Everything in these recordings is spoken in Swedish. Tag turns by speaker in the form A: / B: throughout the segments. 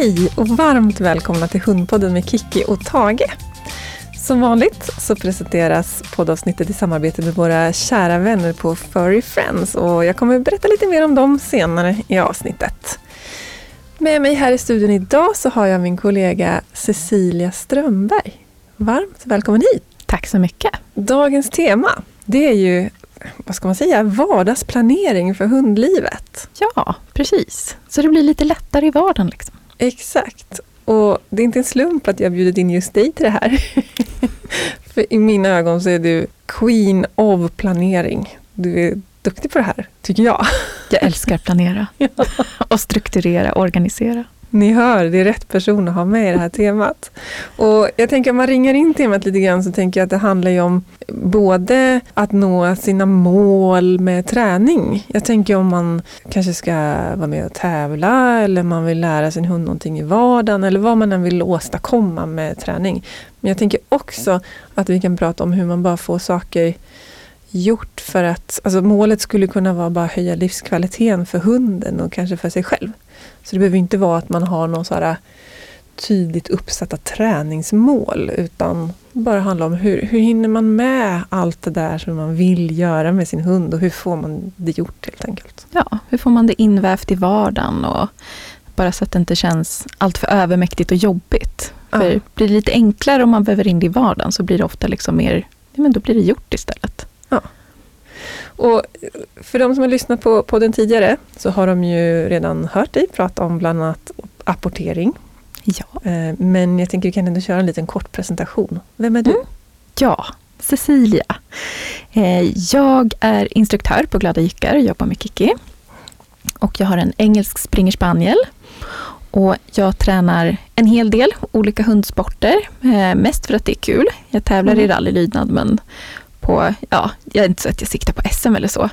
A: Hej och varmt välkomna till Hundpodden med Kiki och Tage. Som vanligt så presenteras poddavsnittet i samarbete med våra kära vänner på Furry Friends och jag kommer berätta lite mer om dem senare i avsnittet. Med mig här i studion idag så har jag min kollega Cecilia Strömberg. Varmt välkommen hit!
B: Tack så mycket!
A: Dagens tema, det är ju vad ska man säga, vardagsplanering för hundlivet.
B: Ja, precis. Så det blir lite lättare i vardagen. Liksom.
A: Exakt. Och det är inte en slump att jag bjudit in just dig till det här. för i mina ögon så är du Queen of planering. Du är duktig på det här, tycker jag.
B: Jag älskar att planera. och strukturera, organisera.
A: Ni hör, det är rätt person att ha med i det här temat. Och jag tänker om man ringar in temat lite grann så tänker jag att det handlar ju om både att nå sina mål med träning. Jag tänker om man kanske ska vara med och tävla eller man vill lära sin hund någonting i vardagen eller vad man än vill åstadkomma med träning. Men jag tänker också att vi kan prata om hur man bara får saker gjort för att, alltså målet skulle kunna vara bara höja livskvaliteten för hunden och kanske för sig själv. Så det behöver inte vara att man har någon sådär tydligt uppsatta träningsmål utan bara handla om hur, hur hinner man med allt det där som man vill göra med sin hund och hur får man det gjort helt enkelt.
B: Ja, hur får man det invävt i vardagen och bara så att det inte känns alltför övermäktigt och jobbigt. Ja. För blir det lite enklare om man väver in det i vardagen så blir det ofta liksom mer, men då blir det gjort istället.
A: Ja. Och för de som har lyssnat på podden tidigare så har de ju redan hört dig prata om bland annat apportering.
B: Ja.
A: Eh, men jag tänker att vi kan ändå köra en liten kort presentation. Vem är du? Mm.
B: Ja, Cecilia. Eh, jag är instruktör på Glada Jyckar och jobbar med Kiki. Och jag har en engelsk springer spaniel. Och jag tränar en hel del olika hundsporter, eh, mest för att det är kul. Jag tävlar mm. i rallylydnad men på, ja, jag är inte så att jag siktar på SM eller så,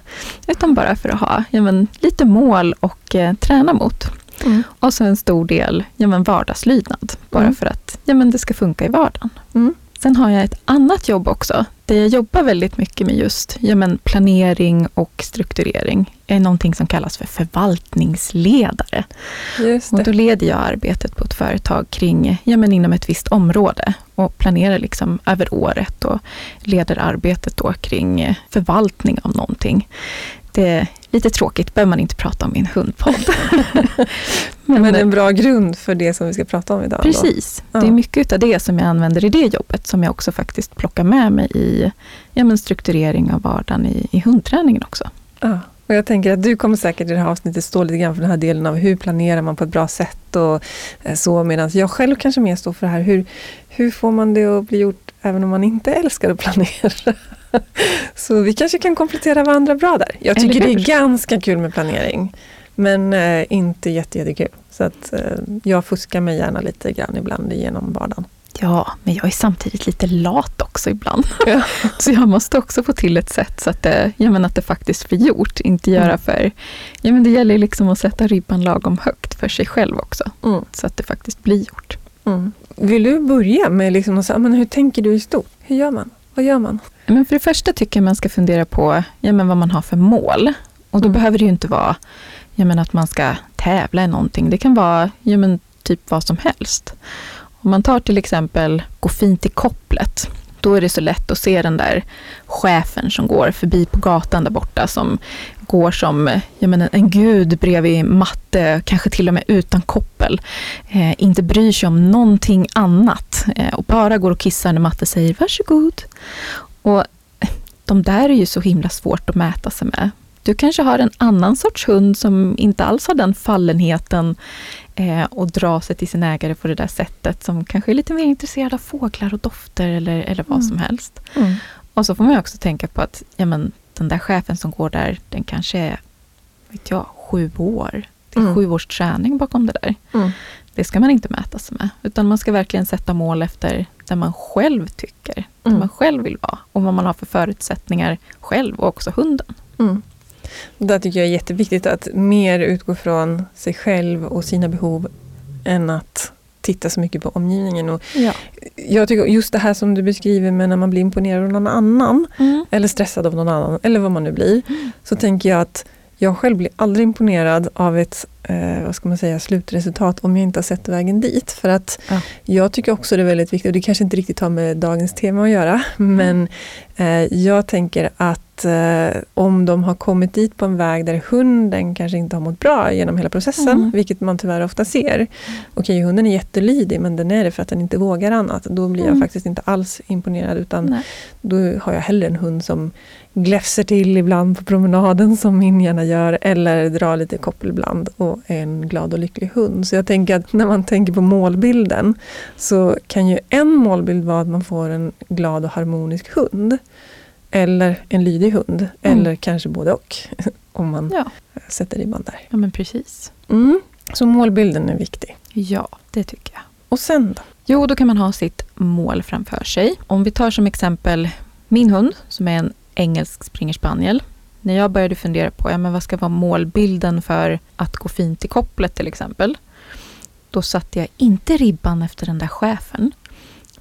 B: utan bara för att ha ja, men, lite mål och eh, träna mot. Mm. Och så en stor del ja, men, vardagslydnad, bara mm. för att ja, men, det ska funka i vardagen. Mm. Sen har jag ett annat jobb också, där jag jobbar väldigt mycket med just ja, men planering och strukturering. Jag är någonting som kallas för förvaltningsledare. Och då leder jag arbetet på ett företag kring, ja, men inom ett visst område och planerar liksom över året och leder arbetet då kring förvaltning av någonting. Det är lite tråkigt, behöver man inte prata om i en hundpodd.
A: Men, Men en bra grund för det som vi ska prata om idag.
B: Precis. Ja. Det är mycket av det som jag använder i det jobbet som jag också faktiskt plockar med mig i ja, men strukturering av vardagen i, i hundträningen också.
A: Ja. Och jag tänker att du kommer säkert i det här avsnittet stå lite grann för den här delen av hur planerar man på ett bra sätt och eh, så medan jag själv kanske mer står för det här hur, hur får man det att bli gjort även om man inte älskar att planera. Så vi kanske kan komplettera varandra bra där. Jag tycker det är ganska kul med planering. Men eh, inte jättekul. Så att eh, jag fuskar mig gärna lite grann ibland genom vardagen.
B: Ja, men jag är samtidigt lite lat också ibland. Ja. så jag måste också få till ett sätt så att det, ja, men att det faktiskt blir gjort. Inte göra mm. för... Ja, men det gäller liksom att sätta ribban lagom högt för sig själv också. Mm. Så att det faktiskt blir gjort.
A: Mm. Vill du börja med liksom att säga, men hur tänker du i stort? Hur gör man? Vad gör man?
B: Men för det första tycker jag man ska fundera på ja, men vad man har för mål. Och då mm. behöver det ju inte vara ja, men att man ska tävla i någonting. Det kan vara ja, men typ vad som helst. Om man tar till exempel gå fint i kopplet då är det så lätt att se den där chefen som går förbi på gatan där borta som går som jag menar, en gud bredvid matte, kanske till och med utan koppel. Eh, inte bryr sig om någonting annat eh, och bara går och kissar när matte säger varsågod. Och de där är ju så himla svårt att mäta sig med. Du kanske har en annan sorts hund som inte alls har den fallenheten eh, och dra sig till sin ägare på det där sättet, som kanske är lite mer intresserad av fåglar och dofter eller, eller vad mm. som helst. Mm. Och så får man också tänka på att ja, men, den där chefen som går där, den kanske är vet jag, sju år. Det är mm. sju års träning bakom det där. Mm. Det ska man inte mäta sig med, utan man ska verkligen sätta mål efter där man själv tycker, där mm. man själv vill vara och vad man har för förutsättningar själv och också hunden.
A: Mm. Det tycker jag är jätteviktigt, att mer utgå från sig själv och sina behov än att titta så mycket på omgivningen. Och ja. Jag tycker just det här som du beskriver med när man blir imponerad av någon annan, mm. eller stressad av någon annan, eller vad man nu blir, mm. så tänker jag att jag själv blir aldrig imponerad av ett eh, vad ska man säga, slutresultat om jag inte har sett vägen dit. För att
B: Ja.
A: jag tycker också det är väldigt viktigt, och det kanske inte riktigt har med dagens tema att göra, men eh, jag tänker att eh, om de har kommit dit på en väg där hunden kanske inte har mått bra genom hela processen,
B: Mm.
A: vilket man tyvärr ofta ser. Okej, hunden är jättelydig, men den är det för att den inte vågar annat. Då blir jag
B: Mm.
A: faktiskt inte alls imponerad, utan
B: Nej.
A: då har jag hellre en hund som gläfser till ibland på promenaden som min gärna gör eller drar lite koppel ibland och en glad och lycklig hund. Så jag tänker att när man tänker på målbilden så kan ju en målbild vara att man får en glad och harmonisk hund. Eller en lydig hund.
B: Mm.
A: Eller kanske både och. Om man
B: Ja.
A: sätter ribban där.
B: ja, men precis.
A: Mm. Så målbilden är viktig.
B: Ja, det tycker jag.
A: Och sen då?
B: Jo, då kan man ha sitt mål framför sig. Om vi tar som exempel min hund som är en engelsk springerspaniel. När jag började fundera på ja, men vad ska vara målbilden för att gå fint i kopplet till exempel. Då satte jag inte ribban efter den där chefen.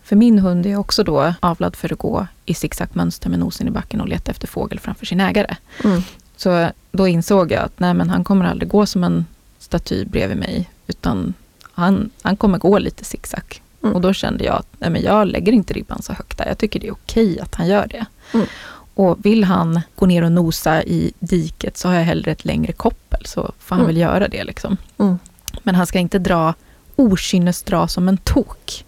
B: För min hund är också då avlad för att gå i zigzagmönster med nosen i backen och leta efter fågel framför sin ägare.
A: Mm.
B: Så då insåg jag att nej, men han kommer aldrig gå som en staty bredvid mig, utan han, han kommer gå lite zigzag.
A: Mm.
B: Och då kände jag att nej, men jag lägger inte ribban så högt där. Jag tycker det är okej att han gör det.
A: Mm.
B: Och vill han gå ner och nosa i diket så har jag hellre ett längre koppel, så får han
A: Mm.
B: väl göra det. Liksom.
A: Mm.
B: Men han ska inte dra okynnesdra som en tok.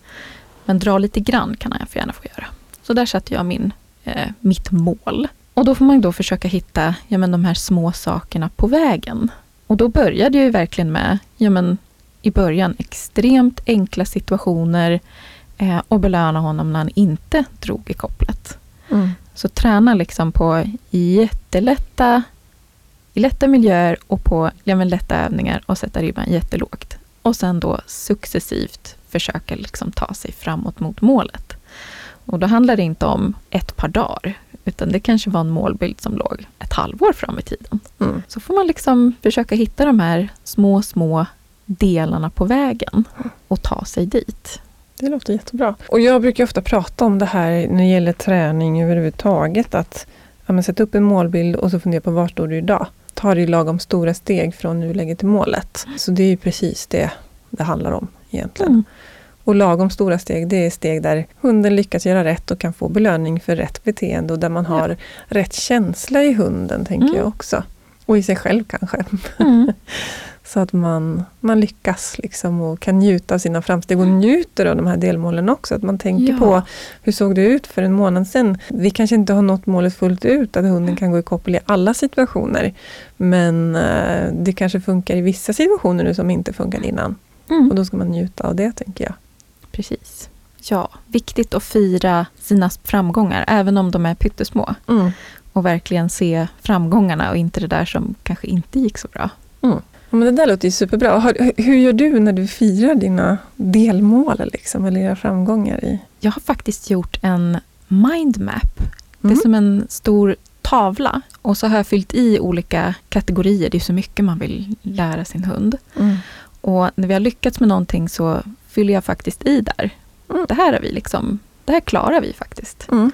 B: Men dra lite grann kan han för gärna få göra. Så där satte jag min, eh, mitt mål. Och då får man då försöka hitta ja, men de här små sakerna på vägen. Och då började jag ju verkligen med, ja, men, i början, extremt enkla situationer eh, och belöna honom när han inte drog i kopplet.
A: Mm.
B: Så träna liksom på jättelätta, i lätta miljöer och på ja, men lätta övningar och sätta ribban jättelågt. Och sen då successivt försöka liksom ta sig framåt mot målet. Och då handlar det inte om ett par dagar, utan det kanske var en målbild som låg ett halvår fram i tiden.
A: Mm.
B: Så får man liksom försöka hitta de här små, små delarna på vägen och ta sig dit.
A: Det låter jättebra. Och jag brukar ofta prata om det här när det gäller träning överhuvudtaget. Att ja, sätta upp en målbild och så fundera på var står du idag? Ta det i lagom stora steg från nuläget till målet. Så det är ju precis det det handlar om egentligen.
B: Mm.
A: Och lagom stora steg, det är steg där hunden lyckas göra rätt och kan få belöning för rätt beteende och där man
B: Ja.
A: har rätt känsla i hunden, tänker
B: Mm.
A: jag också. Och i sig själv kanske.
B: Mm.
A: Så att man, man lyckas liksom och kan njuta av sina framsteg och njuter av de här delmålen också. Att man tänker
B: Ja.
A: på hur såg det ut för en månad sedan. Vi kanske inte har nått målet fullt ut, att hunden kan gå i koppel i alla situationer. Men eh, det kanske funkar i vissa situationer nu som inte funkade innan.
B: Mm.
A: Och då ska man njuta av det, tänker jag.
B: Precis. Ja, viktigt att fira sina framgångar, även om de är pyttesmå. Och verkligen se framgångarna och inte det där som kanske inte gick så bra.
A: Ja, Men det där låter ju superbra. Har- Hur gör du när du firar dina delmål liksom, eller dina framgångar? i?
B: Jag har faktiskt gjort en mindmap. Det är
A: Mm.
B: som en stor tavla. Och så har jag fyllt i olika kategorier. Det är så mycket man vill lära sin hund.
A: Mm.
B: Och när vi har lyckats med någonting så fyller jag faktiskt i där.
A: Mm.
B: Det här har vi liksom, det här klarar vi faktiskt.
A: Mm.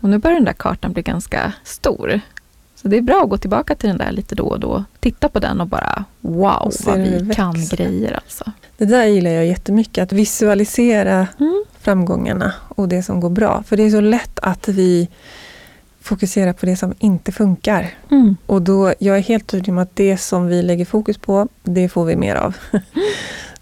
B: Och nu börjar den där kartan bli ganska stor. Så det är bra att gå tillbaka till den där lite då och då. Titta på den och bara wow
A: Och
B: vad vi kan
A: växer.
B: grejer alltså.
A: Det där gillar jag jättemycket, att visualisera
B: Mm.
A: framgångarna och det som går bra. För det är så lätt att vi fokuserar på det som inte funkar.
B: Mm.
A: Och då, jag är helt tydlig med att det som vi lägger fokus på, det får vi mer av.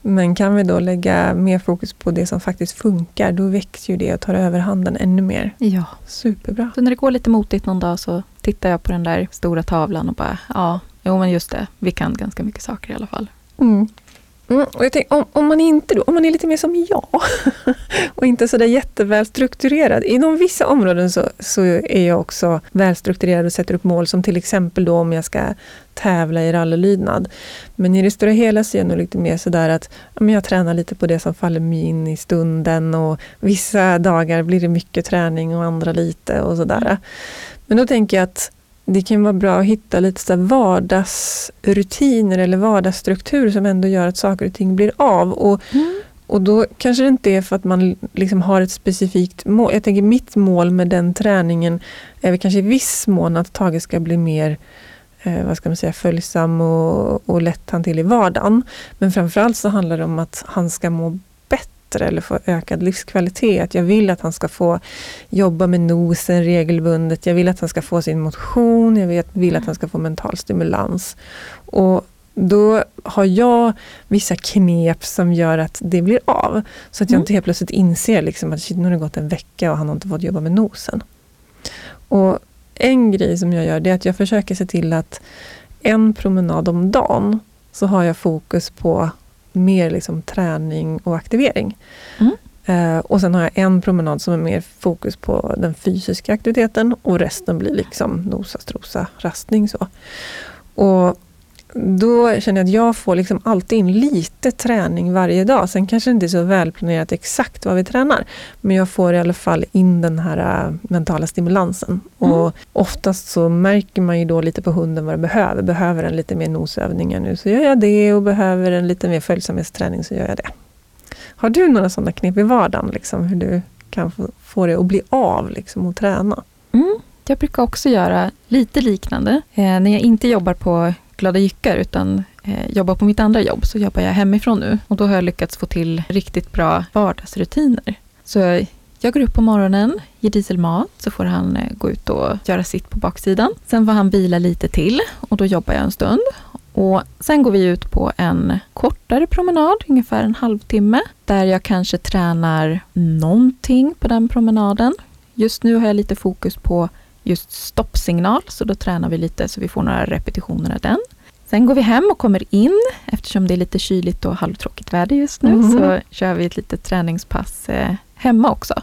A: Men kan vi då lägga mer fokus på det som faktiskt funkar, då växer ju det och tar överhanden ännu mer.
B: Ja.
A: Superbra.
B: Så när det går lite motigt någon dag så tittar jag på den där stora tavlan och bara ja, jo men just det, vi kan ganska mycket saker i alla fall.
A: Mm. Mm, och jag tänker, om, om man inte då, om man är lite mer som jag och inte sådär jätteväl strukturerad. Inom vissa områden så, så är jag också välstrukturerad och sätter upp mål som till exempel då om jag ska tävla i rallylydnad. Men i det stora hela så är jag nog lite mer sådär att men jag tränar lite på det som faller mig in i stunden och vissa dagar blir det mycket träning och andra lite och sådär. Men då tänker jag att det kan vara bra att hitta lite så vardagsrutiner eller vardagsstruktur som ändå gör att saker och ting blir av. Och, och då kanske det inte är för att man liksom har ett specifikt mål. Jag tänker mitt mål med den träningen är väl kanske i viss mån att Tage ska bli mer eh, vad ska man säga, följsam och, och lätthanterlig i vardagen. Men framförallt så handlar det om att han ska må bättre eller få ökad livskvalitet. Jag vill att han ska få jobba med nosen regelbundet. Jag vill att han ska få sin motion. Jag vill, vill att han ska få mental stimulans. Och då har jag vissa knep som gör att det blir av. Så att jag mm. inte helt plötsligt inser liksom att shit, nu har det gått en vecka och han har inte fått jobba med nosen. Och en grej som jag gör det är att jag försöker se till att en promenad om dagen så har jag fokus på mer liksom träning och aktivering. Mm. Uh, och sen har jag en promenad som är mer fokus på den fysiska aktiviteten och resten blir liksom nosa, strosa, rastning. Så. Och då känner jag att jag får liksom alltid in lite träning varje dag. Sen kanske det inte är så välplanerat exakt vad vi tränar. Men jag får i alla fall in den här äh, mentala stimulansen. Mm. Och oftast så märker man ju då lite på hunden vad den behöver. Behöver den lite mer nosövningar nu så gör jag det och behöver den lite mer följsamhetsträning så gör jag det. Har du några sådana knep i vardagen? Liksom, hur du kan få, få det att bli av liksom, och träna?
B: Mm. Jag brukar också göra lite liknande. Eh, när jag inte jobbar på glada jyckar utan eh, jobbar på mitt andra jobb så jobbar jag hemifrån nu och då har jag lyckats få till riktigt bra vardagsrutiner. Så jag går upp på morgonen, ger Diesel mat, så får han eh, gå ut och göra sitt på baksidan. Sen får han vila lite till och då jobbar jag en stund. Och sen går vi ut på en kortare promenad, ungefär en halvtimme, där jag kanske tränar någonting på den promenaden. Just nu har jag lite fokus på just stoppsignal, så då tränar vi lite så vi får några repetitioner av den. Sen går vi hem och kommer in, eftersom det är lite kyligt och halvtråkigt väder just nu, mm. så kör vi ett litet träningspass eh, hemma också.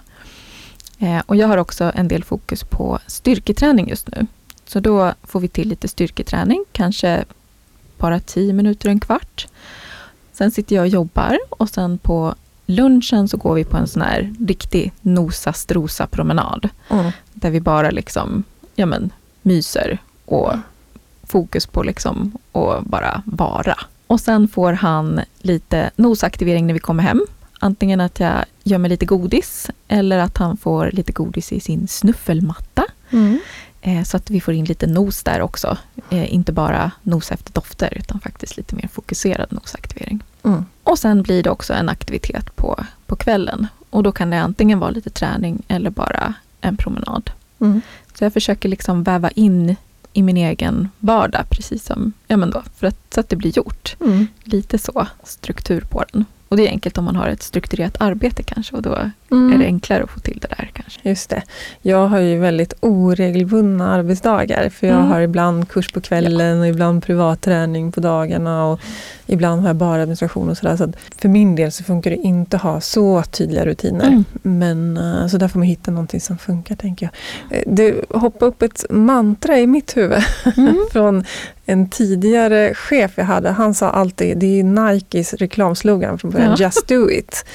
B: Eh, och jag har också en del fokus på styrketräning just nu. Så då får vi till lite styrketräning, kanske bara 10 minuter, en kvart. Sen sitter jag och jobbar och sen på lunchen så går vi på en sån här riktig nosa-strosa-promenad. Mm. Där vi bara liksom, ja men, myser och fokus på liksom att bara vara. Och sen får han lite nosaktivering när vi kommer hem. Antingen att jag gör mig lite godis eller att han får lite godis i sin snuffelmatta. Mm. Eh, så att vi får in lite nos där också. Eh, inte bara nos efter dofter utan faktiskt lite mer fokuserad nosaktivering. Mm. Och sen blir det också en aktivitet på, på kvällen. Och då kan det antingen vara lite träning eller bara en promenad. Mm. Så jag försöker liksom väva in i min egen vardag, precis som, ja men då, för att, så att det blir gjort. Mm. Lite så struktur på den. Och det är enkelt om man har ett strukturerat arbete kanske och då mm. är det enklare att få till det där kanske.
A: Just det. Jag har ju väldigt oregelbundna arbetsdagar för jag mm. har ibland kurs på kvällen ja. och ibland privatträning på dagarna och ibland har jag bara administration och sådär. Så för min del så funkar det inte att ha så tydliga rutiner. Mm. Men uh, så där får man hitta någonting som funkar tänker jag. Eh, det hoppade upp ett mantra i mitt huvud mm. från en tidigare chef jag hade, han sa alltid, det är Nikes reklamslogan från början, ja. Just do it.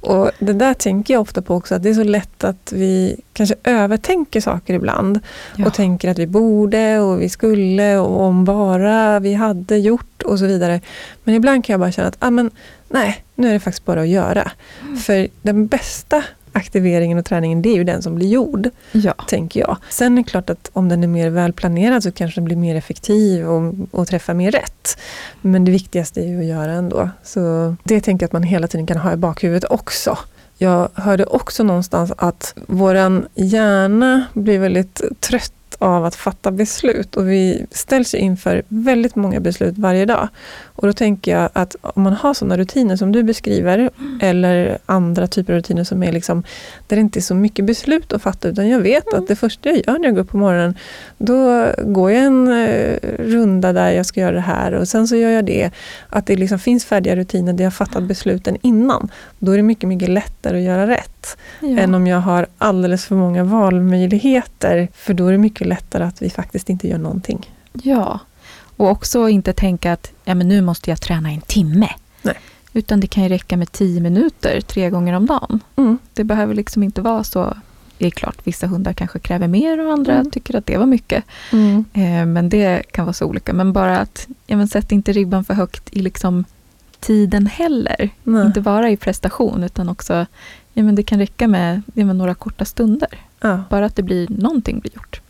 A: Och det där tänker jag ofta på också, att det är så lätt att vi kanske övertänker saker ibland. Ja. Och tänker att vi borde och vi skulle och om bara vi hade gjort och så vidare. Men ibland kan jag bara känna att, ah, men, nej, nu är det faktiskt bara att göra. Mm. För den bästa aktiveringen och träningen, det är ju den som blir gjord. Ja. Tänker jag. Sen är det klart att om den är mer välplanerad så kanske den blir mer effektiv och, och träffar mer rätt. Men det viktigaste är ju att göra ändå. Så det tänker jag att man hela tiden kan ha i bakhuvudet också. Jag hörde också någonstans att våran hjärna blir väldigt trött av att fatta beslut och vi ställs inför väldigt många beslut varje dag. Och då tänker jag att om man har sådana rutiner som du beskriver mm. eller andra typer av rutiner som är liksom, där det inte är så mycket beslut att fatta utan jag vet mm. att det första jag gör när jag går upp på morgonen då går jag en uh, runda där jag ska göra det här och sen så gör jag det. Att det liksom finns färdiga rutiner där jag fattat besluten innan. Då är det mycket, mycket lättare att göra rätt ja. än om jag har alldeles för många valmöjligheter för då är det mycket lättare att vi faktiskt inte gör någonting.
B: Ja, och också inte tänka att ja, men nu måste jag träna en timme. Nej. Utan det kan ju räcka med tio minuter tre gånger om dagen. Mm. Det behöver liksom inte vara så. Det är klart, vissa hundar kanske kräver mer och andra mm. tycker att det var mycket. Mm. Eh, men det kan vara så olika. Men bara att, ja, men sätt inte ribban för högt i liksom tiden heller. Nej. Inte bara i prestation utan också, ja, men det kan räcka med ja, men några korta stunder. Ja. Bara att det blir någonting blir gjort.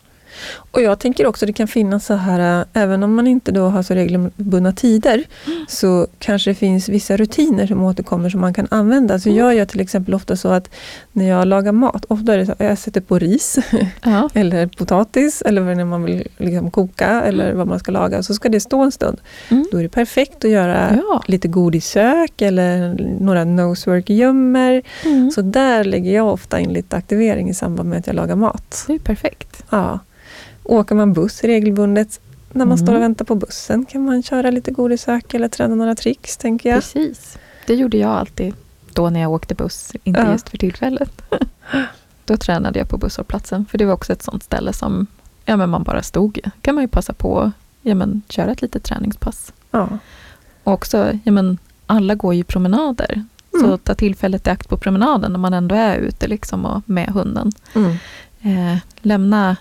A: Och jag tänker också att det kan finnas så här, även om man inte då har så regelbundna tider, mm. så kanske det finns vissa rutiner som återkommer som man kan använda. Så mm. jag gör till exempel ofta så att när jag lagar mat, ofta är det så att jag sätter på ris, ja. eller potatis, eller när man vill liksom koka, eller vad man ska laga, så ska det stå en stund. Mm. Då är det perfekt att göra ja. lite godissök, eller några nosework-gömmor. Mm. Så där lägger jag ofta in lite aktivering i samband med att jag lagar mat.
B: Det är perfekt.
A: Ja. Åker man buss regelbundet, när man mm. står och väntar på bussen kan man köra lite godisök eller träna några tricks, tänker jag.
B: Precis. Det gjorde jag alltid då när jag åkte buss, inte ja. just för tillfället. då tränade jag på busshållplatsen, för det var också ett sånt ställe som ja, men man bara stod. kan man ju passa på ja, men, köra ett litet träningspass.
A: Ja.
B: Och också, ja, men, alla går ju promenader. Mm. Så ta tillfället i akt på promenaden när man ändå är ute liksom och med hunden.
A: Mm.
B: Eh, lämna,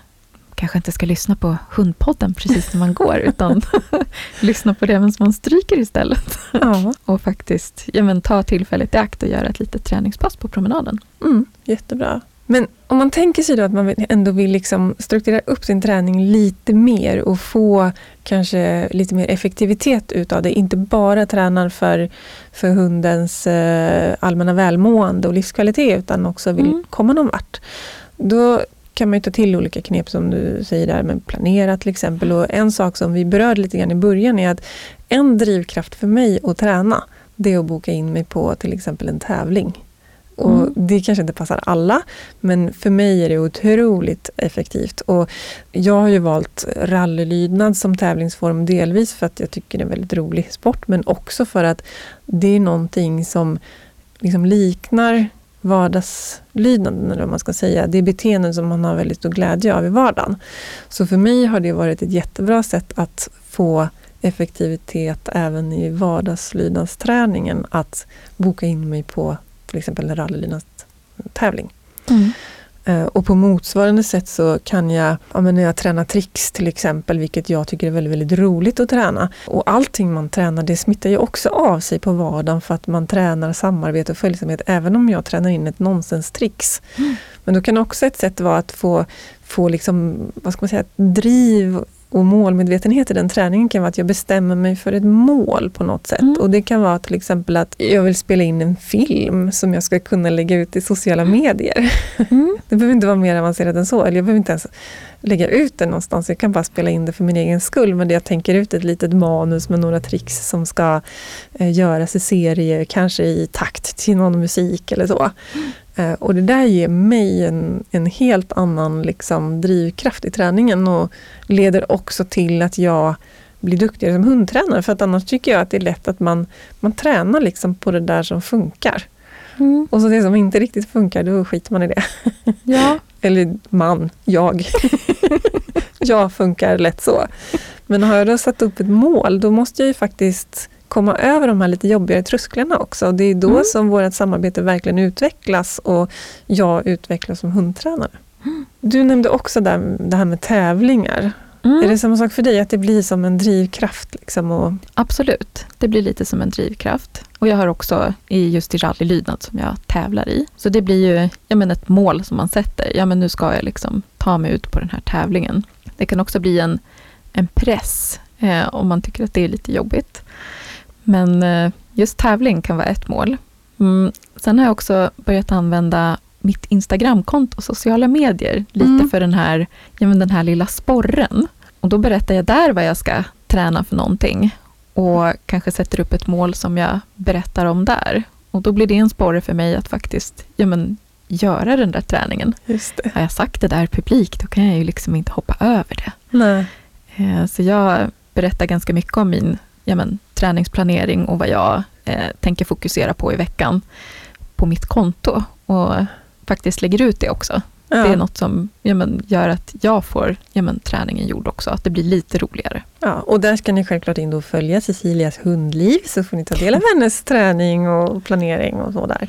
B: kanske inte ska lyssna på hundpodden precis när man går, utan lyssna på det medan man stryker istället.
A: Ja.
B: och faktiskt ja, men, ta tillfället i akt och göra ett litet träningspass på promenaden.
A: Mm, jättebra. Men om man tänker sig då att man ändå vill liksom strukturera upp sin träning lite mer och få kanske lite mer effektivitet utav det. Inte bara tränar för, för hundens eh, allmänna välmående och livskvalitet utan också vill mm. komma någon vart. Då kan man ta till olika knep som du säger där med planera till exempel. Och en sak som vi berörde lite grann i början är att en drivkraft för mig att träna det är att boka in mig på till exempel en tävling. Och mm. Det kanske inte passar alla, men för mig är det otroligt effektivt. Och jag har ju valt rallylydnad som tävlingsform delvis för att jag tycker det är en väldigt rolig sport, men också för att det är någonting som liksom liknar vardagslydnaden, eller vad man ska säga. Det är beteenden som man har väldigt stor glädje av i vardagen. Så för mig har det varit ett jättebra sätt att få effektivitet även i vardagslydnadsträningen, att boka in mig på till exempel en rallylydnadstävling.
B: Mm.
A: Uh, och på motsvarande sätt så kan jag, ja, när jag tränar tricks till exempel, vilket jag tycker är väldigt, väldigt roligt att träna. Och allting man tränar det smittar ju också av sig på vardagen för att man tränar samarbete och följsamhet även om jag tränar in ett nonsenstricks. Mm. Men då kan också ett sätt vara att få, få liksom, vad ska man säga, driv och målmedvetenhet i den träningen kan vara att jag bestämmer mig för ett mål på något sätt. Mm. Och det kan vara till exempel att jag vill spela in en film som jag ska kunna lägga ut i sociala medier. Mm. Det behöver inte vara mer avancerat än så. Eller jag behöver inte ens lägga ut det någonstans. Jag kan bara spela in det för min egen skull. Men jag tänker ut ett litet manus med några tricks som ska eh, göras i serie, kanske i takt till någon musik eller så. Mm. Eh, och det där ger mig en, en helt annan liksom, drivkraft i träningen och leder också till att jag blir duktigare som hundtränare. För att annars tycker jag att det är lätt att man, man tränar liksom på det där som funkar. Mm. Och så det som inte riktigt funkar, då skiter man i det.
B: Ja.
A: Eller man, jag. jag funkar lätt så. Men har jag då satt upp ett mål, då måste jag ju faktiskt komma över de här lite jobbigare trösklarna också. Det är då mm. som vårt samarbete verkligen utvecklas och jag utvecklas som hundtränare. Mm. Du nämnde också där, det här med tävlingar. Mm. Är det samma sak för dig, att det blir som en drivkraft? Liksom och...
B: Absolut, det blir lite som en drivkraft. Och jag har också just i rallylydnad som jag tävlar i. Så det blir ju ja, men ett mål som man sätter. Ja, men nu ska jag liksom ta mig ut på den här tävlingen. Det kan också bli en, en press eh, om man tycker att det är lite jobbigt. Men eh, just tävling kan vara ett mål. Mm. Sen har jag också börjat använda mitt Instagramkonto och sociala medier lite mm. för den här, ja, men den här lilla sporren. Och då berättar jag där vad jag ska träna för någonting och kanske sätter upp ett mål som jag berättar om där. Och då blir det en sporre för mig att faktiskt ja, men, göra den där träningen.
A: Just det.
B: Har jag sagt det där publikt, då kan jag ju liksom inte hoppa över det.
A: Nej.
B: Eh, så jag berättar ganska mycket om min ja, men, träningsplanering och vad jag eh, tänker fokusera på i veckan på mitt konto. Och faktiskt lägger ut det också. Ja. Det är något som ja, men, gör att jag får ja, men, träningen gjord också, att det blir lite roligare.
A: Ja, och där ska ni självklart in och följa Cecilias hundliv, så får ni ta del av hennes träning och planering och så där.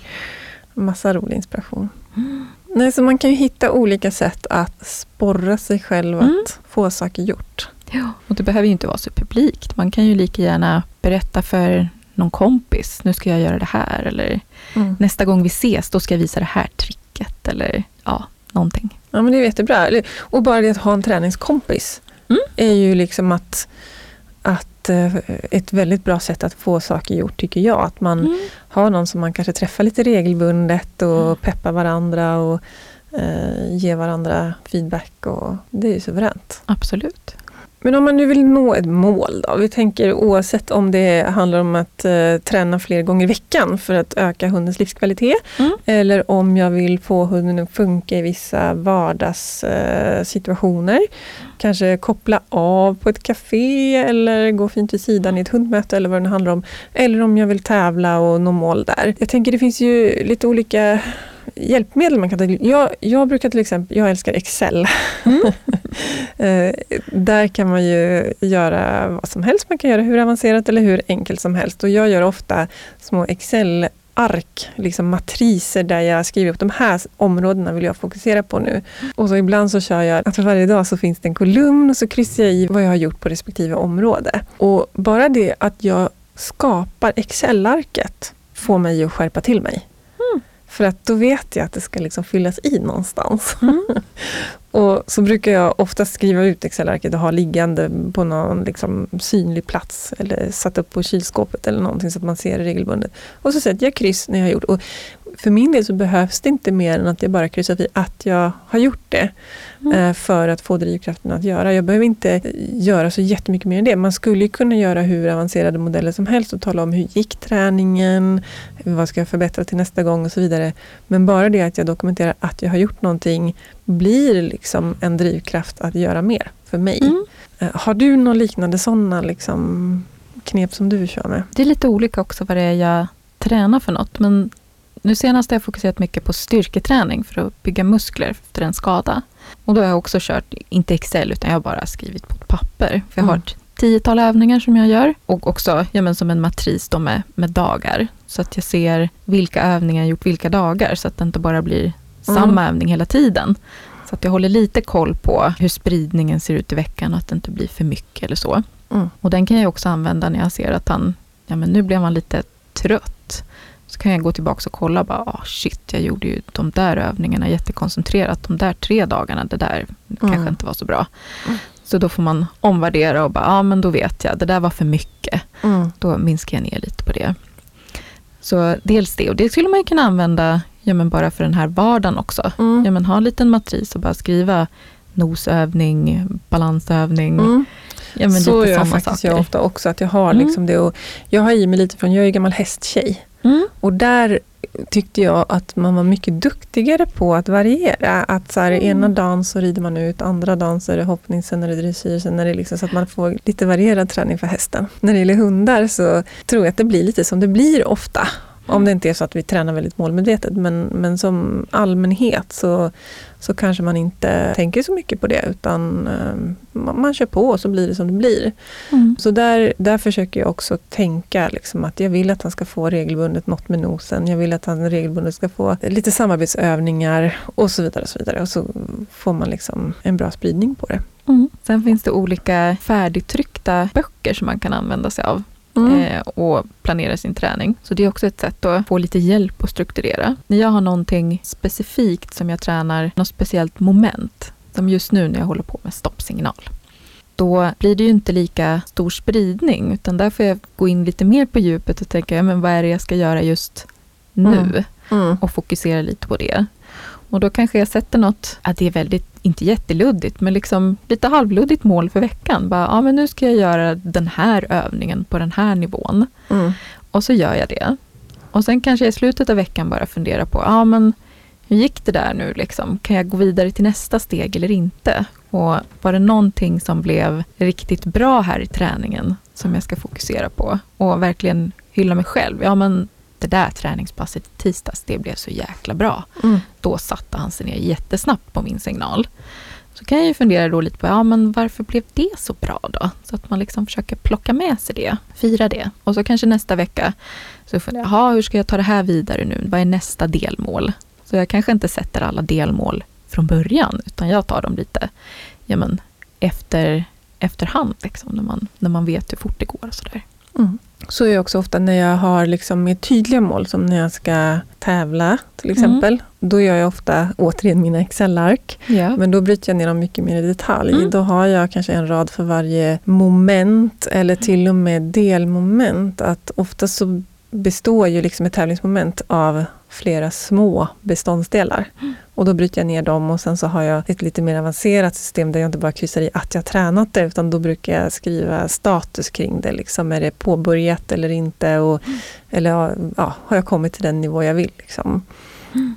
A: Massa rolig inspiration. Mm. Nej, så man kan ju hitta olika sätt att sporra sig själv mm. att få saker gjort.
B: Ja, och det behöver ju inte vara så publikt. Man kan ju lika gärna berätta för någon kompis, nu ska jag göra det här. Eller mm. nästa gång vi ses, då ska jag visa det här tricket. Eller ja, någonting.
A: Ja men det är jättebra. Och bara det att ha en träningskompis
B: Mm.
A: är ju liksom att, att eh, ett väldigt bra sätt att få saker gjort tycker jag. Att man
B: Mm.
A: har någon som man kanske träffar lite regelbundet och
B: Mm.
A: peppar varandra och eh, ger varandra feedback. Och det är ju suveränt.
B: Absolut.
A: Men om man nu vill nå ett mål då? Vi tänker oavsett om det handlar om att eh, träna fler gånger i veckan för att öka hundens livskvalitet.
B: Mm.
A: Eller om jag vill få hunden att funka i vissa vardagssituationer. Eh. Kanske koppla av på ett café eller gå fint vid sidan i ett hundmöte eller vad det nu handlar om. Eller om jag vill tävla och nå mål där. Jag tänker det finns ju lite olika hjälpmedel man kan ta. Jag, jag brukar till exempel, jag älskar Excel.
B: Mm.
A: Eh, där kan man ju göra vad som helst. Man kan göra hur avancerat eller hur enkelt som helst. Och jag gör ofta små Excel-ark, liksom matriser där jag skriver upp de här områdena vill jag fokusera på nu. Och så ibland så kör jag att för varje dag så finns det en kolumn och så kryssar jag i vad jag har gjort på respektive område. Och bara det att jag skapar Excel-arket får mig att skärpa till mig. För att då vet jag att det ska liksom fyllas i någonstans.
B: Mm.
A: och så brukar jag ofta skriva ut Excel-arket och ha liggande på någon liksom synlig plats eller satt upp på kylskåpet eller någonting så att man ser det regelbundet. Och så sätter jag kryss när jag har gjort. Och för min del så behövs det inte mer än att jag bara kryssar i att jag har gjort det.
B: Mm.
A: eh, För att få drivkraften att göra. Jag behöver inte göra så jättemycket mer än det. Man skulle ju kunna göra hur avancerade modeller som helst och tala om hur gick träningen, vad ska jag förbättra till nästa gång och så vidare. Men bara det att jag dokumenterar att jag har gjort någonting blir liksom en drivkraft att göra mer för mig.
B: Mm.
A: Eh, Har du några liknande sådana liksom knep som du kör med?
B: Det är lite olika också vad det är jag tränar för något. Men nu senast har jag fokuserat mycket på styrketräning för att bygga muskler efter en skada. Och då har jag också kört, inte Excel, utan jag har bara skrivit på ett papper. För jag har
A: Mm.
B: ett tiotal övningar som jag gör. Och också ja, men som en matris då med, med dagar. Så att jag ser vilka övningar jag gjort vilka dagar. Så att det inte bara blir samma
A: Mm.
B: övning hela tiden. Så att jag håller lite koll på hur spridningen ser ut i veckan och att det inte blir för mycket eller så.
A: Mm.
B: Och den kan jag också använda när jag ser att han, ja men nu blev han lite trött. Så kan jag gå tillbaka och kolla bara, ah, shit, jag gjorde ju de där övningarna jättekoncentrerat de där tre dagarna. Det där kanske inte var så bra.
A: Mm.
B: Så då får man omvärdera och bara, ja ah, men då vet jag, det där var för mycket.
A: Mm.
B: Då minskar jag ner lite på det. Så dels det, och det skulle man ju kunna använda ja, men bara för den här vardagen också.
A: Mm.
B: Ja, men ha en liten matris och bara skriva nosövning, balansövning.
A: Mm.
B: Ja, men
A: så
B: lite
A: gör
B: sådana
A: faktiskt jag ofta också. Att jag har
B: Mm.
A: liksom det och jag har i mig lite från, jag är ju gammal hästtjej.
B: Mm.
A: Och där tyckte jag att man var mycket duktigare på att variera. Att så här,
B: Mm.
A: ena dagen så rider man ut, andra dagen så är det hoppning, sen är det dressyr, sen är det liksom så att man får lite varierad träning för hästen. När det gäller hundar så tror jag att det blir lite som det blir ofta. Om det inte är så att vi tränar väldigt målmedvetet. Men, men som allmänhet så, så kanske man inte tänker så mycket på det. Utan eh, man, man kör på och så blir det som det blir.
B: Mm.
A: Så där, där försöker jag också tänka liksom att jag vill att han ska få regelbundet något med nosen. Jag vill att han regelbundet ska få lite samarbetsövningar och så vidare. Och så vidare. Och så får man liksom en bra spridning på det.
B: Mm. Sen finns det olika färdigtryckta böcker som man kan använda sig av eh, och planera sin träning. Så det är också ett sätt att få lite hjälp att strukturera. När jag har någonting specifikt som jag tränar, något speciellt moment, som just nu när jag håller på med stoppsignal, då blir det ju inte lika stor spridning, utan där får jag gå in lite mer på djupet och tänka, ja, men vad är det jag ska göra just nu?
A: Mm. Mm.
B: och fokusera lite på det. Och då kanske jag sätter något, ja, det är väldigt, inte jätteluddigt, men liksom lite halvluddigt mål för veckan. Bara, ja men nu ska jag göra den här övningen på den här nivån.
A: Mm.
B: Och så gör jag det. Och sen kanske i slutet av veckan bara funderar på, ja men hur gick det där nu liksom? Kan jag gå vidare till nästa steg eller inte? Och var det någonting som blev riktigt bra här i träningen som jag ska fokusera på och verkligen hylla mig själv? Ja men det där träningspasset i tisdags, det blev så jäkla bra.
A: Mm.
B: Då satte han sig ner jättesnabbt på min signal. Så kan jag ju fundera då lite på, ja men varför blev det så bra då? Så att man liksom försöker plocka med sig det, fira det. Och så kanske nästa vecka så funderar jag, jaha, hur ska jag ta det här vidare nu? Vad är nästa delmål? Så jag kanske inte sätter alla delmål från början, utan jag tar dem lite ja, men, efter, efterhand, liksom, när, man, när man vet hur fort det går och sådär.
A: Mm. Så är jag också ofta när jag har liksom mer tydliga mål, som när jag ska tävla till exempel. Mm. Då gör jag ofta återigen mina Excel-ark. Ja. Men då bryter jag ner dem mycket mer i detalj. Mm. Då har jag kanske en rad för varje moment eller till och med delmoment. Att ofta så består ju liksom ett tävlingsmoment av flera små beståndsdelar. Mm. Och då bryter jag ner dem och sen så har jag ett lite mer avancerat system där jag inte bara kryssar i att jag tränat det utan då brukar jag skriva status kring det. Liksom, är det påbörjat eller inte? Och, mm. Eller ja, har jag kommit till den nivå jag vill? Liksom.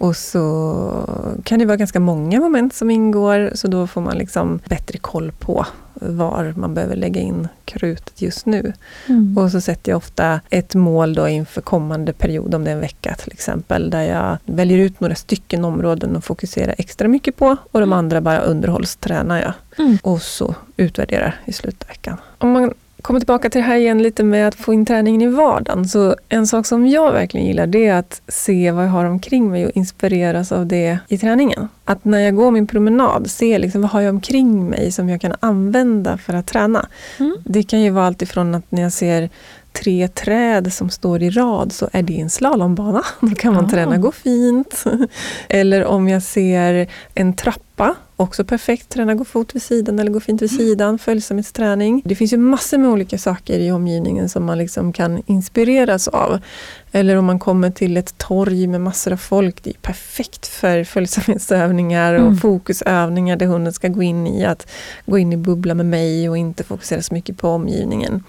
A: Och så kan det vara ganska många moment som ingår så då får man liksom bättre koll på var man behöver lägga in krutet just nu. Mm. Och så sätter jag ofta ett mål då inför kommande period, om det är en vecka till exempel, där jag väljer ut några stycken områden och fokuserar extra mycket på och de mm. andra bara underhållstränar jag. Mm. Och så utvärderar i slutet av veckan. Om man kommer tillbaka till det här igen lite med att få in träningen i vardagen. Så en sak som jag verkligen gillar det är att se vad jag har omkring mig och inspireras av det i träningen. Att när jag går min promenad, se liksom, vad har jag omkring mig som jag kan använda för att träna. Mm. Det kan ju vara allt ifrån att när jag ser tre träd som står i rad så är det en slalombana. Då kan man ah. träna gå fint. Eller om jag ser en trappa, också perfekt. Träna gå fot vid sidan eller gå fint vid sidan. Följsamhetsträning. Det finns ju massor med olika saker i omgivningen som man liksom kan inspireras av. Eller om man kommer till ett torg med massor av folk. Det är perfekt för följsamhetsövningar och mm. fokusövningar där hunden ska gå in i att gå in i bubbla med mig och inte fokusera så mycket på omgivningen.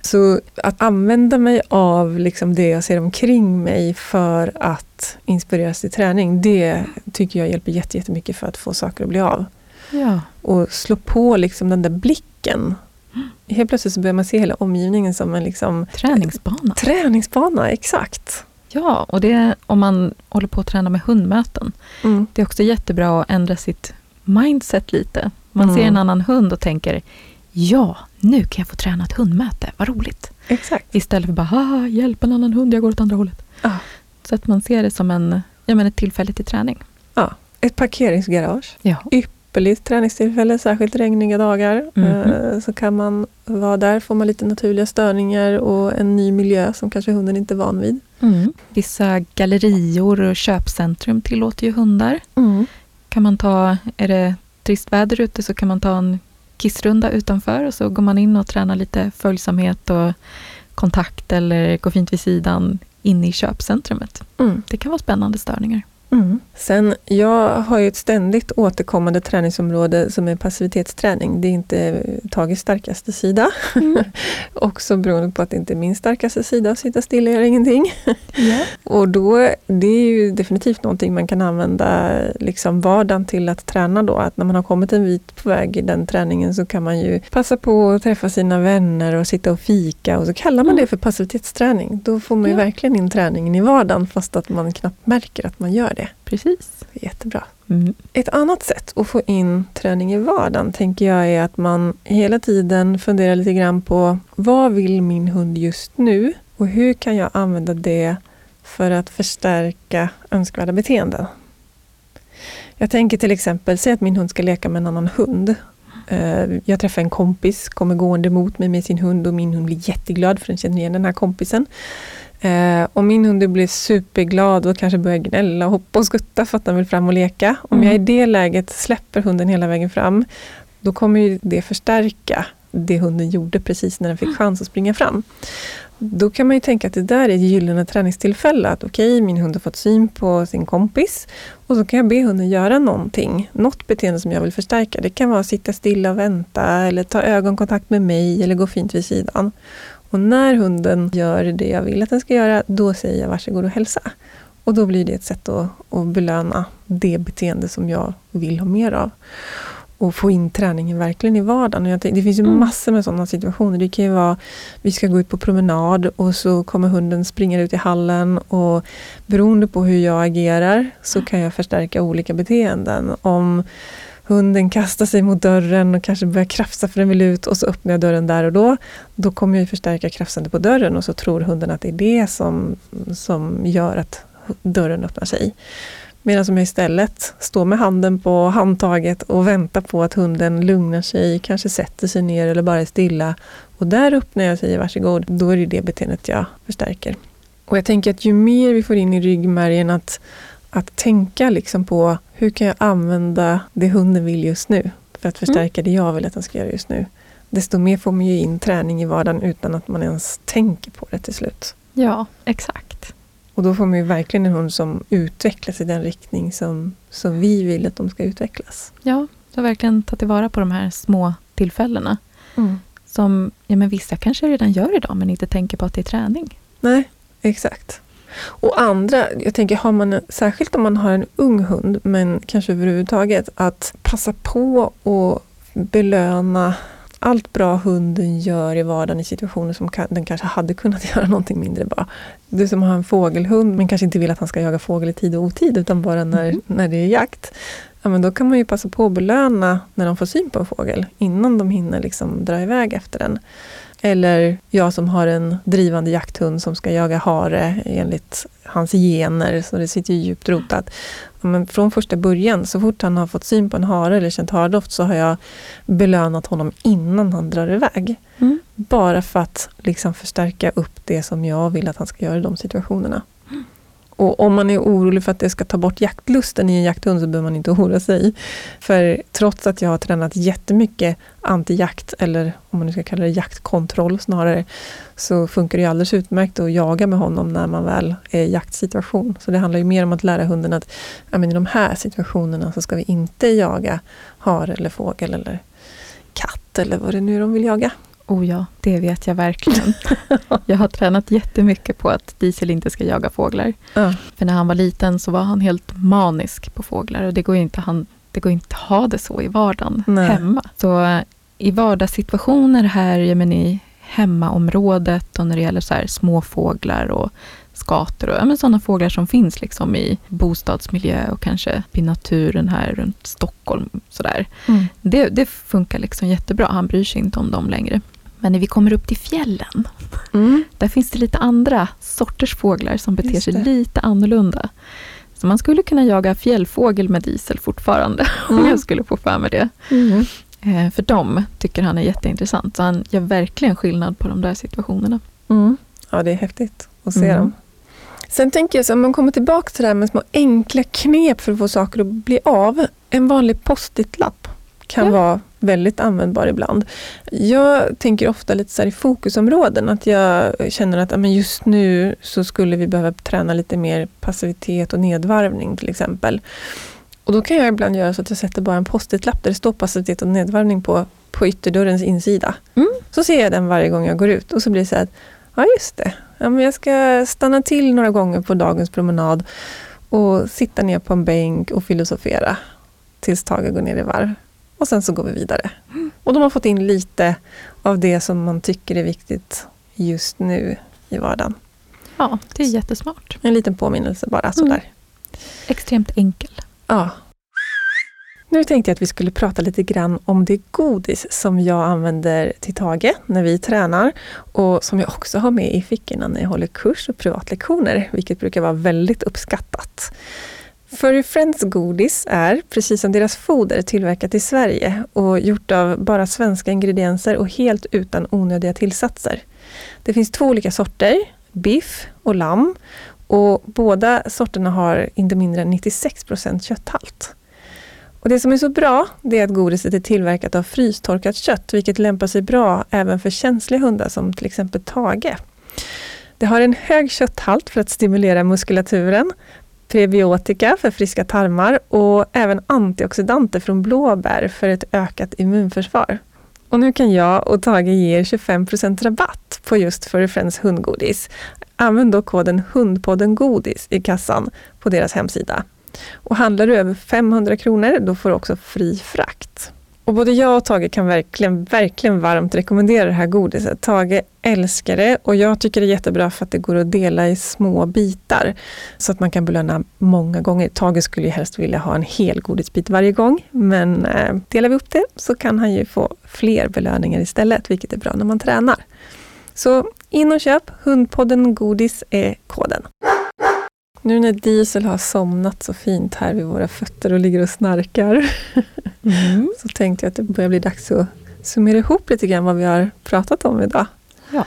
A: Så att använda mig av liksom det jag ser omkring mig för att inspireras till träning, det tycker jag hjälper jättemycket för att få saker att bli av. Ja. Och slå på liksom den där blicken. Helt plötsligt så börjar man se hela omgivningen som en liksom,
B: träningsbana.
A: Träningsbana, exakt.
B: Ja, och det om man håller på att träna med hundmöten. Mm. Det är också jättebra att ändra sitt mindset lite. Man mm. ser en annan hund och tänker, ja, nu kan jag få träna ett hundmöte, vad roligt.
A: Exakt.
B: Istället för bara, hjälp en annan hund, jag går åt andra hållet. Ah. Så att man ser det som en, ja, men ett tillfälle till träning.
A: Ja, ett parkeringsgarage. Ja. Ypperligt träningstillfälle, särskilt regniga dagar. Mm -hmm. Så kan man vara där, får man lite naturliga störningar och en ny miljö som kanske hunden inte är van vid.
B: Mm. Vissa gallerior och köpcentrum tillåter ju hundar. Mm. Kan man ta, är det trist väder ute så kan man ta en kissrunda utanför och så går man in och tränar lite följsamhet och kontakt eller går fint vid sidan inne i köpcentrumet. Mm. Det kan vara spännande störningar.
A: Mm. Sen, jag har ju ett ständigt återkommande träningsområde som är passivitetsträning. Det är inte Tages starkaste sida. Mm. Också beroende på att det inte är min starkaste sida att sitta still och göra ingenting. Yeah. och då, det är ju definitivt någonting man kan använda liksom vardagen till att träna då. Att när man har kommit en bit på väg i den träningen så kan man ju passa på att träffa sina vänner och sitta och fika och så kallar man mm. det för passivitetsträning. Då får man ju ja. verkligen in träningen i vardagen fast att man knappt märker att man gör det det.
B: Precis.
A: Jättebra. Mm. Ett annat sätt att få in träning i vardagen tänker jag är att man hela tiden funderar lite grann på vad vill min hund just nu och hur kan jag använda det för att förstärka önskvärda beteenden. Jag tänker till exempel, säg att min hund ska leka med en annan hund. Eh, jag träffar en kompis, kommer gående mot mig med sin hund och min hund blir jätteglad för den känner igen den här kompisen. Eh, och min hund blir superglad och kanske börjar gnälla, och hoppa och skutta för att den vill fram och leka. Om mm. jag i det läget släpper hunden hela vägen fram, då kommer det förstärka det hunden gjorde precis när den fick mm. chans att springa fram. Då kan man ju tänka att det där är ett gyllene träningstillfälle. Att okej, okay, min hund har fått syn på sin kompis och så kan jag be hunden göra någonting. Något beteende som jag vill förstärka. Det kan vara att sitta stilla och vänta eller ta ögonkontakt med mig eller gå fint vid sidan. Och när hunden gör det jag vill att den ska göra, då säger jag varsågod och hälsa. Och då blir det ett sätt att, att belöna det beteende som jag vill ha mer av. Och få in träningen verkligen i vardagen. Och jag tänkte, det finns ju mm. massor med sådana situationer. Det kan ju vara, vi ska gå ut på promenad och så kommer hunden springa ut i hallen och beroende på hur jag agerar så kan jag förstärka olika beteenden. Om hunden kastar sig mot dörren och kanske börjar krafsa för den vill ut och så öppnar jag dörren där och då. Då kommer jag förstärka krafsandet på dörren och så tror hunden att det är det som, som gör att dörren öppnar sig. Medan om jag istället står med handen på handtaget och väntar på att hunden lugnar sig, kanske sätter sig ner eller bara är stilla. Och där öppnar jag och säger varsågod, då är det det beteendet jag förstärker. Och jag tänker att ju mer vi får in i ryggmärgen att, att tänka liksom på hur kan jag använda det hunden vill just nu för att förstärka mm. det jag vill att den ska göra just nu. Desto mer får man ju in träning i vardagen utan att man ens tänker på det till slut.
B: Ja, exakt.
A: Och då får man ju verkligen en hund som utvecklas i den riktning som, som vi vill att de ska utvecklas.
B: Ja, har verkligen tagit tillvara på de här små tillfällena. Mm. Som ja, men vissa kanske redan gör idag men inte tänker på att det är träning.
A: Nej, exakt. Och andra, jag tänker har man, särskilt om man har en ung hund, men kanske överhuvudtaget, att passa på och belöna allt bra hunden gör i vardagen i situationer som den kanske hade kunnat göra någonting mindre bra. Du som har en fågelhund men kanske inte vill att han ska jaga fågel i tid och otid utan bara när, mm. när det är jakt. Ja, men då kan man ju passa på att belöna när de får syn på en fågel innan de hinner liksom dra iväg efter den. Eller jag som har en drivande jakthund som ska jaga hare enligt hans gener, så det sitter ju djupt rotat. Men från första början, så fort han har fått syn på en hare eller känt hardoft så har jag belönat honom innan han drar iväg. Mm. Bara för att liksom förstärka upp det som jag vill att han ska göra i de situationerna. Och om man är orolig för att det ska ta bort jaktlusten i en jakthund så behöver man inte oroa sig. För trots att jag har tränat jättemycket anti-jakt, eller om man nu ska kalla det jaktkontroll snarare, så funkar det alldeles utmärkt att jaga med honom när man väl är i jaktsituation. Så det handlar ju mer om att lära hunden att ja, men i de här situationerna så ska vi inte jaga hare eller fågel eller katt eller vad det nu är de vill jaga.
B: Oh ja, det vet jag verkligen. jag har tränat jättemycket på att Diesel inte ska jaga fåglar. Ja. För när han var liten så var han helt manisk på fåglar och det går inte, han, det går inte att ha det så i vardagen Nej. hemma. Så i vardagssituationer här ja, men i hemmaområdet och när det gäller så här små fåglar och skator och ja, sådana fåglar som finns liksom i bostadsmiljö och kanske i naturen här runt Stockholm. Sådär. Mm. Det, det funkar liksom jättebra. Han bryr sig inte om dem längre. Men när vi kommer upp till fjällen, mm. där finns det lite andra sorters fåglar som beter sig lite annorlunda. Så man skulle kunna jaga fjällfågel med diesel fortfarande, mm. om jag skulle få för mig det. Mm. Eh, för dem tycker han är jätteintressant. Så han gör verkligen skillnad på de där situationerna.
A: Mm. Ja, det är häftigt att se mm. dem. Sen tänker jag så om man kommer tillbaka till det här med små enkla knep för att få saker att bli av. En vanlig post-it-lapp kan ja. vara väldigt användbar ibland. Jag tänker ofta lite så i fokusområden, att jag känner att men just nu så skulle vi behöva träna lite mer passivitet och nedvarvning till exempel. Och då kan jag ibland göra så att jag sätter bara en post-it-lapp där det står passivitet och nedvarvning på, på ytterdörrens insida. Mm. Så ser jag den varje gång jag går ut och så blir det så att, ja just det, ja, men jag ska stanna till några gånger på dagens promenad och sitta ner på en bänk och filosofera tills Tage går ner i varv. Och sen så går vi vidare. Och de har fått in lite av det som man tycker är viktigt just nu i vardagen.
B: Ja, det är jättesmart.
A: En liten påminnelse bara sådär. Mm.
B: Extremt enkel.
A: Ja. Nu tänkte jag att vi skulle prata lite grann om det godis som jag använder till Tage när vi tränar och som jag också har med i fickorna när jag håller kurs och privatlektioner, vilket brukar vara väldigt uppskattat. Furry Friends godis är, precis som deras foder, tillverkat i Sverige och gjort av bara svenska ingredienser och helt utan onödiga tillsatser. Det finns två olika sorter, biff och lamm och båda sorterna har inte mindre än 96% kötthalt. Och det som är så bra, det är att godiset är tillverkat av frystorkat kött, vilket lämpar sig bra även för känsliga hundar som till exempel Tage. Det har en hög kötthalt för att stimulera muskulaturen, prebiotika för friska tarmar och även antioxidanter från blåbär för ett ökat immunförsvar. Och nu kan jag och Tage ge er 25% rabatt på just Furry Friends hundgodis. Använd då koden HUNDPODDENGODIS i kassan på deras hemsida. Och handlar du över 500 kronor, då får du också fri frakt. Och både jag och Tage kan verkligen, verkligen varmt rekommendera det här godiset. Tage älskar det och jag tycker det är jättebra för att det går att dela i små bitar. Så att man kan belöna många gånger. Tage skulle ju helst vilja ha en hel godisbit varje gång. Men eh, delar vi upp det så kan han ju få fler belöningar istället, vilket är bra när man tränar. Så in och köp, Hundpodden Godis är koden. Nu när Diesel har somnat så fint här vid våra fötter och ligger och snarkar
B: Mm.
A: så tänkte jag att det börjar bli dags att summera ihop lite grann vad vi har pratat om idag.
B: Ja.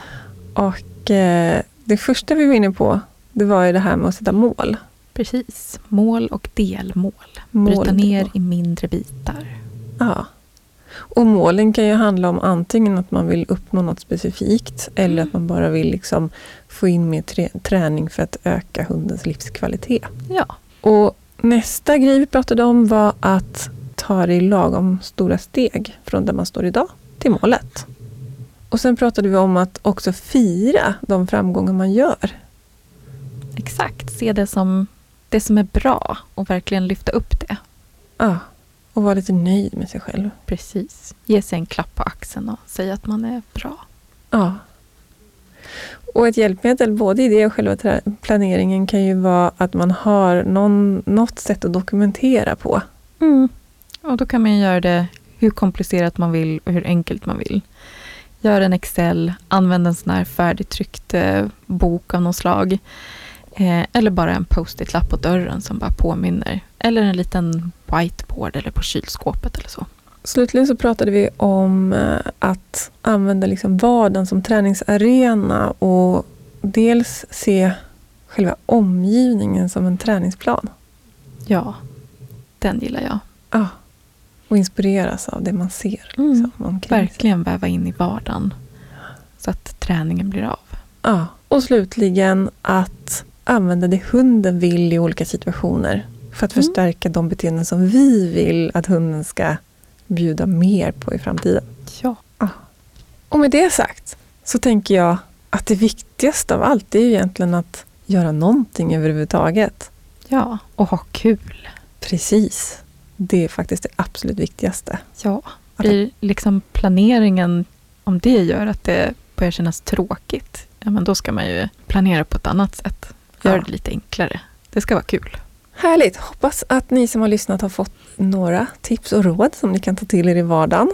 A: Och eh, det första vi var inne på det var ju det här med att sätta mål.
B: Precis. Mål och delmål.
A: mål
B: Bryta ner i mindre bitar.
A: Ja. Och målen kan ju handla om antingen att man vill uppnå något specifikt eller att man bara vill liksom få in mer trä- träning för att öka hundens livskvalitet.
B: Ja.
A: Och nästa grej vi pratade om var att ta det i lagom stora steg från där man står idag till målet. Och sen pratade vi om att också fira de framgångar man gör.
B: Exakt. Se det som det som är bra och verkligen lyfta upp det.
A: Ja, och vara lite nöjd med sig själv.
B: Precis. Ge sig en klapp på axeln och säga att man är bra.
A: Ja. Och ett hjälpmedel både i det och själva planeringen kan ju vara att man har någon, något sätt att dokumentera på.
B: Mm. Och då kan man göra det hur komplicerat man vill och hur enkelt man vill. Gör en Excel, använd en sån här färdigtryckt eh, bok av något slag. Eh, eller bara en post-it-lapp på dörren som bara påminner. Eller en liten whiteboard eller på kylskåpet eller så.
A: Slutligen så pratade vi om eh, att använda liksom vardagen som träningsarena och dels se själva omgivningen som en träningsplan.
B: Ja, den gillar jag.
A: Ja. Och inspireras av det man ser.
B: Mm.
A: Liksom, sig.
B: Verkligen väva in i vardagen. Så att träningen blir av.
A: Ja. Och slutligen att använda det hunden vill i olika situationer. För att
B: Mm.
A: förstärka de beteenden som vi vill att hunden ska bjuda mer på i framtiden.
B: Ja.
A: Och med det sagt så tänker jag att det viktigaste av allt är ju egentligen att göra någonting överhuvudtaget.
B: Ja, och ha kul.
A: Precis. Det är faktiskt det absolut viktigaste.
B: Ja, blir liksom planeringen, om det gör att det börjar kännas tråkigt, ja men då ska man ju planera på ett annat sätt. Gör
A: Ja.
B: det lite enklare. Det ska vara kul.
A: Härligt! Hoppas att ni som har lyssnat har fått några tips och råd som ni kan ta till er i vardagen.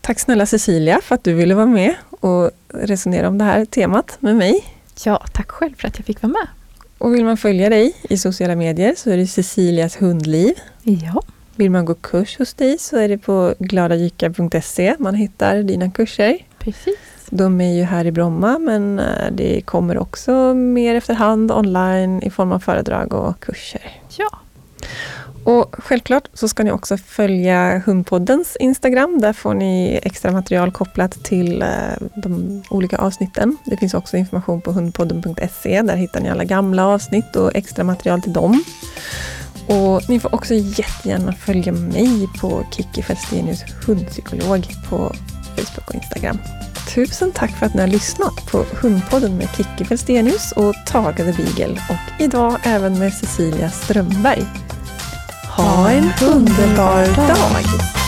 A: Tack snälla Cecilia för att du ville vara med och resonera om det här temat med mig.
B: Ja, tack själv för att jag fick vara med.
A: Och vill man följa dig i sociala medier så är det Cecilias hundliv.
B: Ja,
A: Vill man gå kurs hos dig så är det på gladajyckar.se man hittar dina kurser.
B: precis.
A: De är ju här i Bromma men eh, det kommer också mer efterhand online i form av föredrag och kurser.
B: Ja,
A: Och självklart så ska ni också följa Hundpoddens Instagram. Där får ni extra material kopplat till eh, de olika avsnitten. Det finns också information på hundpodden.se. Där hittar ni alla gamla avsnitt och extra material till dem. Och ni får också jättegärna följa mig på Kikki Fälstenius hundpsykolog på Facebook och Instagram. Tusen tack för att ni har lyssnat på Hundpodden med Kikki Fälstenius och Tage the Beagle och idag även med Cecilia Strömberg. Ha en underbar dag!